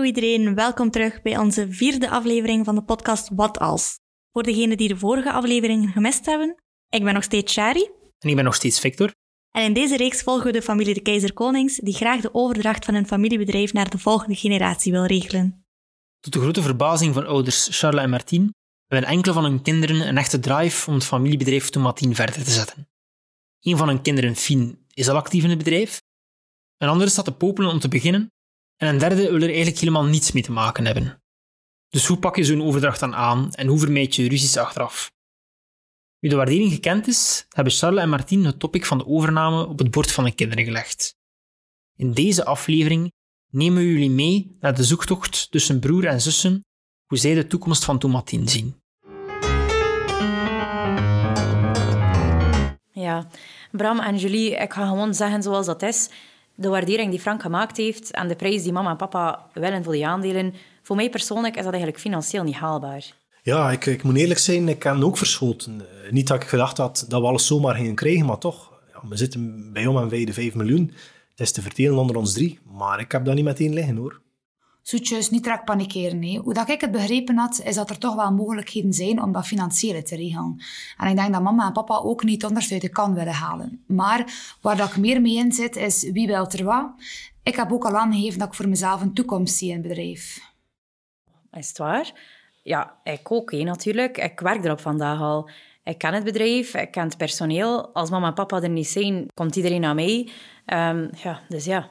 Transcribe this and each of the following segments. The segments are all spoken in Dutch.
Hallo iedereen, welkom terug bij onze vierde aflevering van de podcast Wat Als. Voor degenen die de vorige aflevering gemist hebben, ik ben nog steeds Shari. En ik ben nog steeds Victor. En in deze reeks volgen we de familie de Keizer Konings, die graag de overdracht van hun familiebedrijf naar de volgende generatie wil regelen. Tot de grote verbazing van ouders Charles en Martien hebben enkele van hun kinderen een echte drive om het familiebedrijf Tomatien verder te zetten. Een van hun kinderen, Fien, is al actief in het bedrijf. Een andere staat te popelen om te beginnen. En een derde wil er eigenlijk helemaal niets mee te maken hebben. Dus hoe pak je zo'n overdracht dan aan en hoe vermijd je ruzies achteraf? Nu de waardering gekend is, hebben Charles en Martien het topic van de overname op het bord van de kinderen gelegd. In deze aflevering nemen we jullie mee naar de zoektocht tussen broer en zussen, hoe zij de toekomst van Tomatien zien. Ja, Bram en Julie, ik ga gewoon zeggen zoals dat is. De waardering die Frank gemaakt heeft en de prijs die mama en papa willen voor die aandelen, voor mij persoonlijk is dat eigenlijk financieel niet haalbaar. Ja, ik, ik moet eerlijk zijn, ik heb ook verschoten. Eh, Niet dat ik gedacht had dat we alles zomaar gingen krijgen, maar toch. Ja, we zitten bij om en bij de 5 miljoen. Het is te verdelen onder ons drie. Maar ik heb dat niet meteen liggen, hoor. Zoetjes, niet direct panikeren. Hè. Hoe dat ik het begrepen had, is dat er toch wel mogelijkheden zijn om dat financiële te regelen. En ik denk dat mama en papa ook niet anders uit de kan willen halen. Maar waar dat ik meer mee in zit, is wie wil er wat. Ik heb ook al aangegeven dat ik voor mezelf een toekomst zie in het bedrijf. Is het waar? Ja, ik ook, hè, natuurlijk. Ik werk erop vandaag al. Ik ken het bedrijf, ik ken het personeel. Als mama en papa er niet zijn, komt iedereen naar mij. Ehm, ja, dus ja.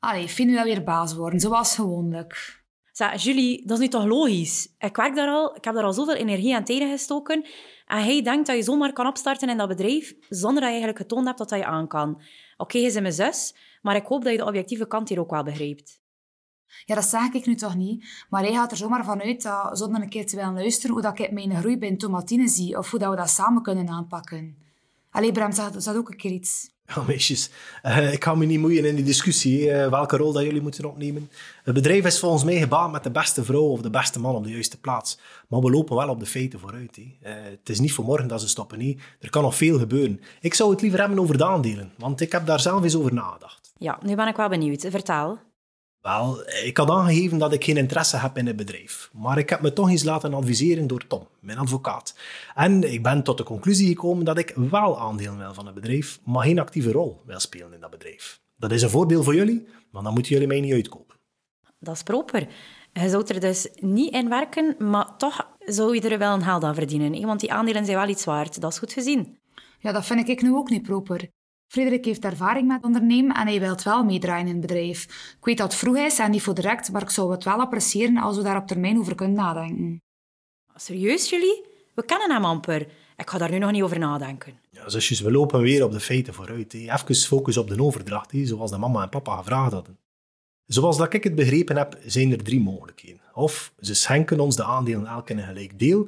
Allee, vind wel weer baas worden, zoals gewoonlijk. Zeg, Julie, dat is nu toch logisch? Ik werk daar al, ik heb daar al zoveel energie en tijd in gestoken. En hij denkt dat je zomaar kan opstarten in dat bedrijf, zonder dat je eigenlijk getoond hebt dat dat je aan kan. Oké, je bent mijn zus, maar ik hoop dat je de objectieve kant hier ook wel begrijpt. Ja, dat zeg ik nu toch niet. Maar hij gaat er zomaar vanuit dat, zonder een keer te willen luisteren, hoe dat ik mijn groei bij tomatine zie, of hoe dat we dat samen kunnen aanpakken. Allee, Bram, zeg ook een keer iets. Meisjes, eh, ik ga me niet moeien in die discussie, eh, welke rol dat jullie moeten opnemen. Het bedrijf is volgens mij gebaat met de beste vrouw of de beste man op de juiste plaats. Maar we lopen wel op de feiten vooruit. Eh, het is niet voor morgen dat ze stoppen. Er kan nog veel gebeuren. Ik zou het liever hebben over de aandelen, want ik heb daar zelf eens over nagedacht. Ja, nu ben ik wel benieuwd. Vertel. Wel, ik had aangegeven dat ik geen interesse heb in het bedrijf. Maar ik heb me toch eens laten adviseren door Tom, mijn advocaat. En ik ben tot de conclusie gekomen dat ik wel aandelen wil van het bedrijf, maar geen actieve rol wil spelen in dat bedrijf. Dat is een voordeel voor jullie, maar dan moeten jullie mij niet uitkopen. Dat is proper. Je zou er dus niet in werken, maar toch zou je er wel een geld aan verdienen. hè? Want die aandelen zijn wel iets waard. Dat is goed gezien. Ja, dat vind ik nu ook niet proper. Frederik heeft ervaring met ondernemen en hij wil wel meedraaien in het bedrijf. Ik weet dat het vroeg is en niet voor direct, maar ik zou het wel appreciëren als we daar op termijn over kunnen nadenken. Serieus, jullie? We kennen hem amper. Ik ga daar nu nog niet over nadenken. Ja, zusjes, we lopen weer op de feiten vooruit. hè. Even focus op de overdracht, zoals de mama en papa gevraagd hadden. Zoals dat ik het begrepen heb, zijn er drie mogelijkheden. Of ze schenken ons de aandelen elk in een gelijk deel,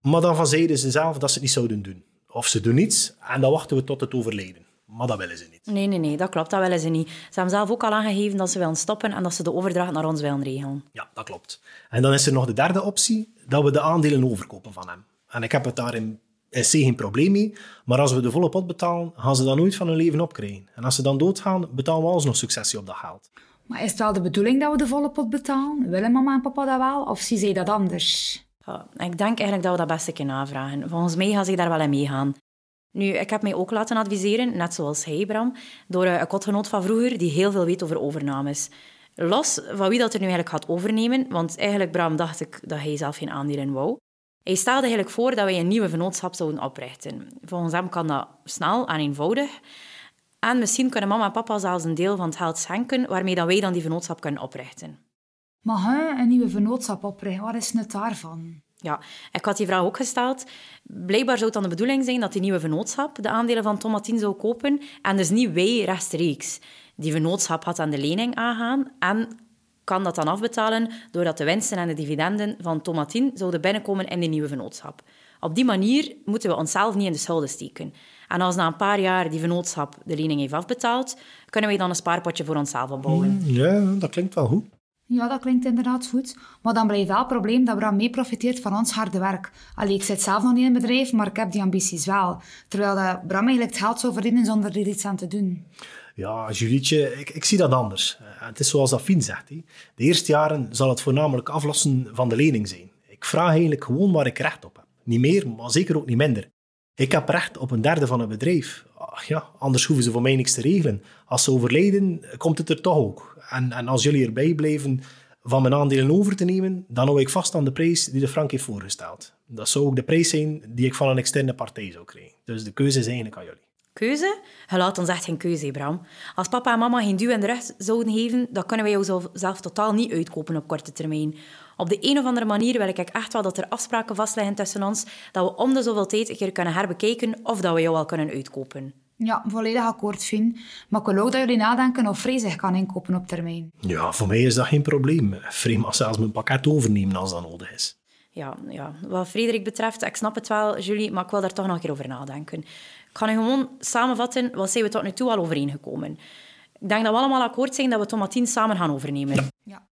maar dan van zeiden ze zelf dat ze het niet zouden doen. Of ze doen niets en dan wachten we tot het overlijden. Maar dat willen ze niet. Nee, nee, nee, dat klopt. Dat willen ze niet. Ze hebben zelf ook al aangegeven dat ze willen stoppen en dat ze de overdracht naar ons willen regelen. Ja, dat klopt. En dan is er nog de derde optie, dat we de aandelen overkopen van hem. En ik heb het daar in SC geen probleem mee, maar als we de volle pot betalen, gaan ze dat nooit van hun leven opkrijgen. En als ze dan doodgaan, betalen we alsnog successie op dat geld. Maar is het wel de bedoeling dat we de volle pot betalen? Willen mama en papa dat wel, of zien zij dat anders? Ja, ik denk eigenlijk dat we dat best kunnen navragen. Volgens mij gaan ze daar wel in meegaan. Nu, ik heb mij ook laten adviseren, net zoals hij, Bram, door eh, een kotgenoot van vroeger die heel veel weet over overnames. Los van wie dat er nu eigenlijk gaat overnemen, want eigenlijk, Bram, dacht ik dat hij zelf geen aandelen wou. Hij stelde eigenlijk voor dat wij een nieuwe vennootschap zouden oprichten. Volgens hem kan dat snel en eenvoudig. En misschien kunnen mama en papa zelfs een deel van het geld schenken, waarmee dan wij dan die vennootschap kunnen oprichten. Maar hè, een nieuwe vennootschap oprichten, wat is het daarvan? Ja, ik had die vraag ook gesteld. Blijkbaar zou het dan de bedoeling zijn dat die nieuwe vennootschap de aandelen van Tomatien zou kopen en dus niet wij rechtstreeks. Die vennootschap had aan de lening aangaan en kan dat dan afbetalen doordat de winsten en de dividenden van Tomatien zouden binnenkomen in die nieuwe vennootschap. Op die manier moeten we onszelf niet in de schulden steken. En als na een paar jaar die vennootschap de lening heeft afbetaald, kunnen wij dan een spaarpotje voor onszelf opbouwen. Ja, dat klinkt wel goed. Ja, dat klinkt inderdaad goed. Maar dan blijft wel het probleem dat Bram mee profiteert van ons harde werk. Allee, ik zit zelf nog niet in het bedrijf, maar ik heb die ambities wel. Terwijl dat Bram eigenlijk het geld zou verdienen zonder er iets aan te doen. Ja, Julietje, ik, ik zie dat anders. Uh, het is zoals Afin zegt. He. De eerste jaren zal het voornamelijk aflossen van de lening zijn. Ik vraag eigenlijk gewoon waar ik recht op heb. Niet meer, maar zeker ook niet minder. Ik heb recht op een derde van het bedrijf. Ach ja, anders hoeven ze voor mij niks te regelen. Als ze overlijden, komt het er toch ook. En, en als jullie erbij blijven van mijn aandelen over te nemen, dan hou ik vast aan de prijs die de frank heeft voorgesteld. Dat zou ook de prijs zijn die ik van een externe partij zou krijgen. Dus de keuze is eigenlijk aan jullie. Keuze? Je laat ons echt geen keuze, Bram. Als papa en mama geen duw in de rug zouden geven, dan kunnen wij jou zelf totaal niet uitkopen op korte termijn. Op de een of andere manier wil ik echt wel dat er afspraken vastliggen tussen ons, dat we om de zoveel tijd een keer kunnen herbekijken of dat we jou al kunnen uitkopen. Ja, volledig akkoord, Fien. Maar ik wil ook dat jullie nadenken of Free zich kan inkopen op termijn. Ja, voor mij is dat geen probleem. Free mag zelfs mijn pakket overnemen als dat nodig is. Ja, ja, wat Frederik betreft, ik snap het wel, Julie, maar ik wil daar toch nog een keer over nadenken. Ik ga nu gewoon samenvatten, wat zijn we tot nu toe al overeengekomen? Ik denk dat we allemaal akkoord zijn dat we Tomatien samen gaan overnemen. Ja.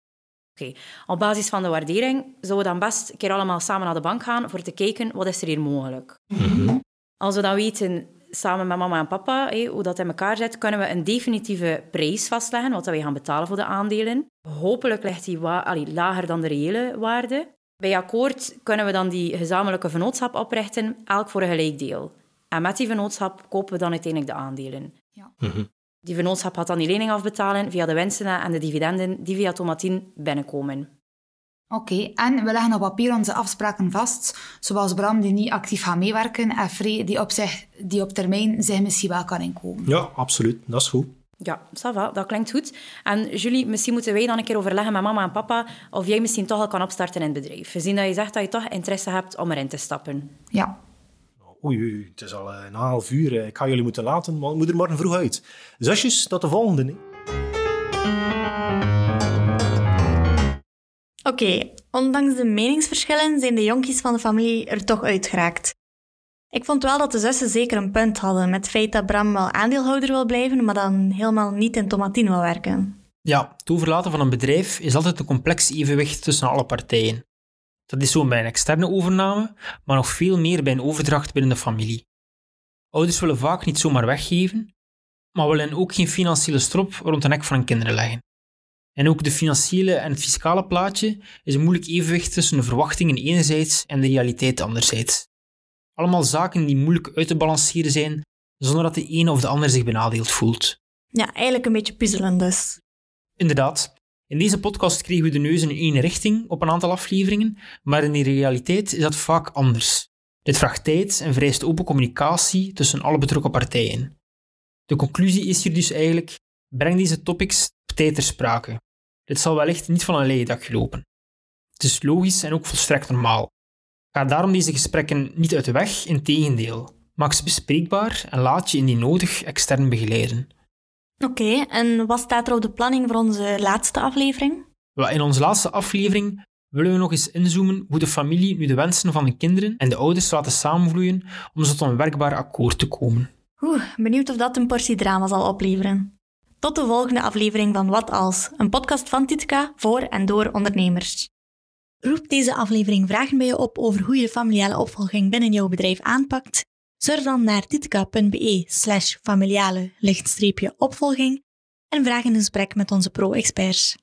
Oké, op basis van de waardering zouden we dan best een keer allemaal samen naar de bank gaan voor te kijken wat is er hier mogelijk. Mm Als we dan weten, samen met mama en papa, hé, hoe dat in elkaar zit, kunnen we een definitieve prijs vastleggen, wat we gaan betalen voor de aandelen. Hopelijk ligt die allee, lager dan de reële waarde. Bij akkoord kunnen we dan die gezamenlijke vennootschap oprichten, elk voor een gelijk deel. En met die vennootschap kopen we dan uiteindelijk de aandelen. Ja. Mhm. Die vennootschap gaat dan die lening afbetalen via de winsten en de dividenden die via Tomatien binnenkomen. Oké, en we leggen op papier onze afspraken vast, zoals Bram die niet actief gaat meewerken en Free die op, zich, die op termijn zich misschien wel kan inkomen. Ja, absoluut. Dat is goed. Ja, ça va, dat klinkt goed. En Julie, misschien moeten wij dan een keer overleggen met mama en papa of jij misschien toch al kan opstarten in het bedrijf. Gezien dat je zegt dat je toch interesse hebt om erin te stappen. Ja. Oei, oei, het is al een half uur. Ik ga jullie moeten laten, want ik moet er morgen vroeg uit. Zusjes, tot de volgende. Hè. Oké, ondanks de meningsverschillen zijn de jonkies van de familie er toch uitgeraakt. Ik vond wel dat de zussen zeker een punt hadden met het feit dat Bram wel aandeelhouder wil blijven, maar dan helemaal niet in Tomatien wil werken. Ja, het overlaten van een bedrijf is altijd een complex evenwicht tussen alle partijen. Dat is zo bij een externe overname, maar nog veel meer bij een overdracht binnen de familie. Ouders willen vaak niet zomaar weggeven, maar willen ook geen financiële strop rond de nek van hun kinderen leggen. En ook de financiële en het fiscale plaatje is een moeilijk evenwicht tussen de verwachtingen enerzijds en de realiteit anderzijds. Allemaal zaken die moeilijk uit te balanceren zijn, zonder dat de een of de ander zich benadeeld voelt. Ja, eigenlijk een beetje puzzelen dus. Inderdaad. In deze podcast kregen we de neus in één richting op een aantal afleveringen, maar in de realiteit is dat vaak anders. Dit vraagt tijd en vereist open communicatie tussen alle betrokken partijen. De conclusie is hier dus eigenlijk: breng deze topics op tijd ter sprake. Dit zal wellicht niet van een leien dak lopen. Het is logisch en ook volstrekt normaal. Ga daarom deze gesprekken niet uit de weg, integendeel. Maak ze bespreekbaar en laat je indien nodig extern begeleiden. Oké, en wat staat er op de planning voor onze laatste aflevering? In onze laatste aflevering willen we nog eens inzoomen hoe de familie nu de wensen van de kinderen en de ouders laten samenvloeien om tot een werkbaar akkoord te komen. Oeh, benieuwd of dat een portie drama zal opleveren. Tot de volgende aflevering van Wat Als, een podcast van Titka voor en door ondernemers. Roept deze aflevering vragen bij je op over hoe je de familiale opvolging binnen jouw bedrijf aanpakt? Surf dan naar titka.be slash familiale opvolging en vraag een gesprek met onze pro-experts.